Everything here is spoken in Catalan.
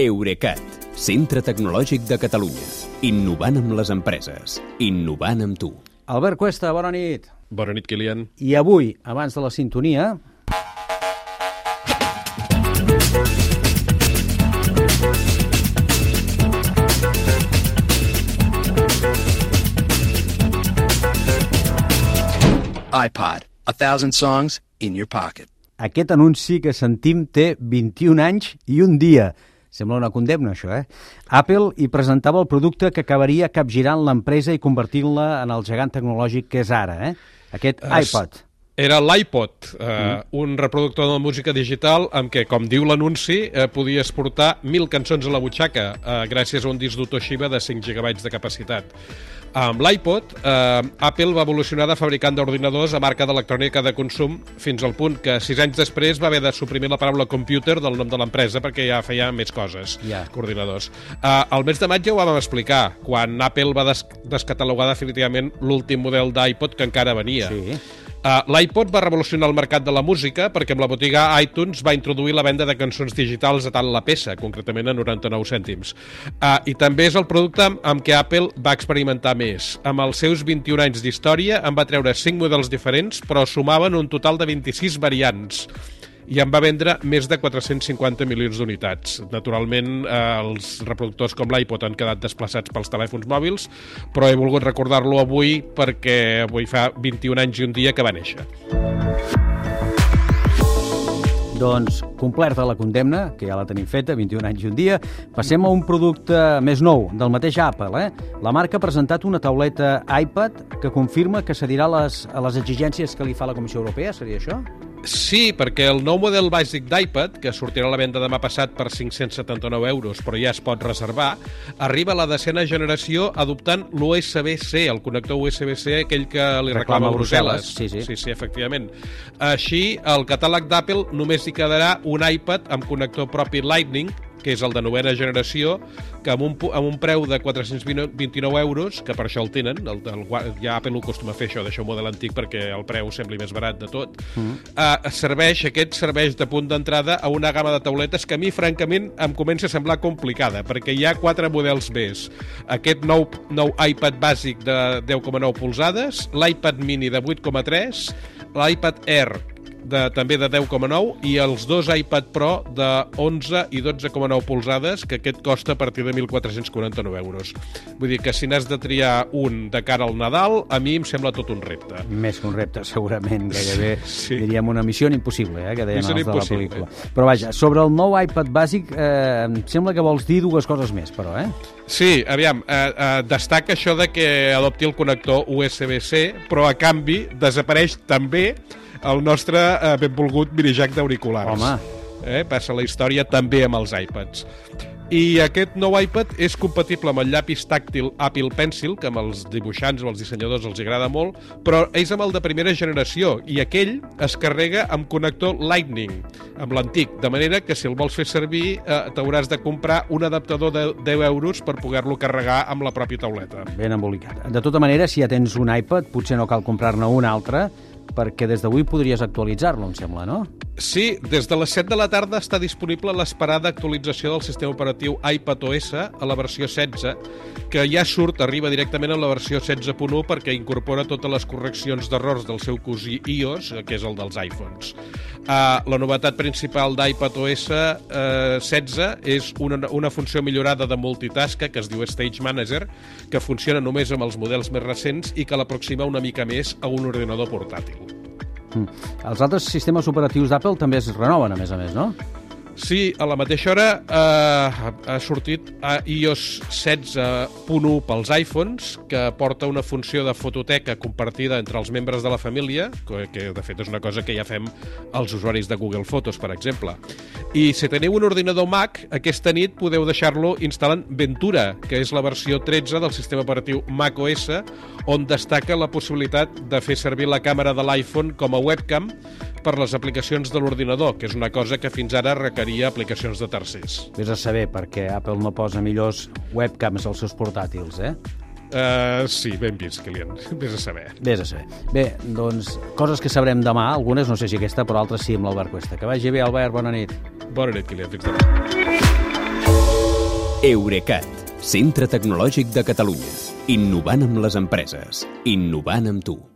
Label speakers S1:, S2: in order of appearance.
S1: Eurecat, centre tecnològic de Catalunya. Innovant amb les empreses. Innovant amb tu.
S2: Albert Cuesta, bona nit.
S3: Bona nit, Kilian.
S2: I avui, abans de la sintonia...
S4: iPod, a thousand songs in your pocket.
S2: Aquest anunci que sentim té 21 anys i un dia. Sembla una condemna, això, eh? Apple hi presentava el producte que acabaria capgirant l'empresa i convertint-la en el gegant tecnològic que és ara, eh? Aquest
S3: Es-
S2: iPod.
S3: Era l'iPod, eh, un reproductor de música digital amb què, com diu l'anunci, eh, podies portar mil cançons a la butxaca eh, gràcies a un disc dur Toshiba de 5 GB de capacitat. Amb l'iPod, eh, Apple va evolucionar de fabricant d'ordinadors a marca d'electrònica de consum fins al punt que sis anys després va haver de suprimir la paraula computer del nom de l'empresa perquè ja feia més coses
S2: Ja.
S3: que ordinadors. Uh, al mes de maig ja ho vam explicar, quan Apple va des descatalogar definitivament l'últim model d'iPod que encara venia.
S2: Sí.
S3: Uh, L'iPod va revolucionar el mercat de la música perquè amb la botiga iTunes va introduir la venda de cançons digitals a tant la peça, concretament a 99 cèntims. Uh, I també és el producte amb, amb què Apple va experimentar més. Amb els seus 21 anys d'història en va treure 5 models diferents, però sumaven un total de 26 variants i en va vendre més de 450 milions d'unitats. Naturalment, eh, els reproductors com l'iPod han quedat desplaçats pels telèfons mòbils, però he volgut recordar-lo avui perquè avui fa 21 anys i un dia que va néixer.
S2: Doncs, complerta la condemna, que ja la tenim feta, 21 anys i un dia, passem a un producte més nou, del mateix Apple. Eh? La marca ha presentat una tauleta iPad que confirma que cedirà les, a les exigències que li fa la Comissió Europea, seria això?
S3: Sí, perquè el nou model bàsic d'iPad, que sortirà a la venda demà passat per 579 euros, però ja es pot reservar, arriba a la decena generació adoptant l'USB-C, el connector USB-C, aquell que li
S2: Reclama
S3: reclama, Brussel·les.
S2: Sí, sí.
S3: sí, sí, efectivament. Així, al catàleg d'Apple només hi quedarà un iPad amb connector propi Lightning, que és el de novena generació, que amb un, amb un preu de 429 euros, que per això el tenen, el, el, ja Apple ho acostuma a fer això, deixar un model antic perquè el preu sembli més barat de tot, mm. uh, serveix, aquest serveix de punt d'entrada a una gamma de tauletes que a mi, francament, em comença a semblar complicada, perquè hi ha quatre models més. Aquest nou, nou iPad bàsic de 10,9 polzades, l'iPad mini de 8,3, l'iPad Air de, també de 10,9 i els dos iPad Pro de 11 i 12,9 polzades, que aquest costa a partir de 1.449 euros. Vull dir que si n'has de triar un de cara al Nadal, a mi em sembla tot un repte.
S2: Més que un repte, segurament, gairebé
S3: Sí.
S2: diríem una missió impossible, eh, que deien els de la pel·lícula. Però vaja, sobre el nou iPad bàsic, eh, em sembla que vols dir dues coses més, però, eh?
S3: Sí, aviam, eh, eh, destaca això de que adopti el connector USB-C, però a canvi desapareix també el nostre eh, benvolgut minijack d'auriculars.
S2: Home.
S3: Eh, passa la història també amb els iPads. I aquest nou iPad és compatible amb el llapis tàctil Apple Pencil, que amb els dibuixants o els dissenyadors els agrada molt, però és amb el de primera generació, i aquell es carrega amb connector Lightning, amb l'antic, de manera que si el vols fer servir eh, t'hauràs de comprar un adaptador de 10 euros per poder-lo carregar amb la pròpia tauleta.
S2: Ben embolicat. De tota manera, si ja tens un iPad, potser no cal comprar-ne un altre, perquè des d'avui podries actualitzar-lo, em sembla, no?
S3: Sí, des de les 7 de la tarda està disponible l'esperada actualització del sistema operatiu iPad OS a la versió 16, que ja surt, arriba directament a la versió 16.1 perquè incorpora totes les correccions d'errors del seu cosí iOS, que és el dels iPhones. Uh, la novetat principal d'iPad OS uh, 16 és una, una funció millorada de multitasca que es diu Stage Manager, que funciona només amb els models més recents i que l'aproxima una mica més a un ordinador portàtil.
S2: Mm. Els altres sistemes operatius d'Apple també es renoven, a més a més, no?
S3: Sí, a la mateixa hora eh, ha sortit a iOS 16.1 pels iPhones, que porta una funció de fototeca compartida entre els membres de la família, que, que de fet és una cosa que ja fem els usuaris de Google Fotos, per exemple. I si teniu un ordinador Mac, aquesta nit podeu deixar-lo instal·lant Ventura, que és la versió 13 del sistema operatiu Mac OS, on destaca la possibilitat de fer servir la càmera de l'iPhone com a webcam per les aplicacions de l'ordinador, que és una cosa que fins ara requeria aplicacions de tercers.
S2: Vés a saber, perquè Apple no posa millors webcams als seus portàtils, eh?
S3: Uh, sí, ben vist, Kilian. Vés a saber.
S2: Vés a saber. Bé, doncs, coses que sabrem demà, algunes, no sé si aquesta, però altres sí, amb l'Albert Cuesta. Que vagi bé, Albert, bona nit.
S3: Bona nit, Kilian. Fins demà.
S1: Eurecat, centre tecnològic de Catalunya. Innovant amb les empreses. Innovant amb tu.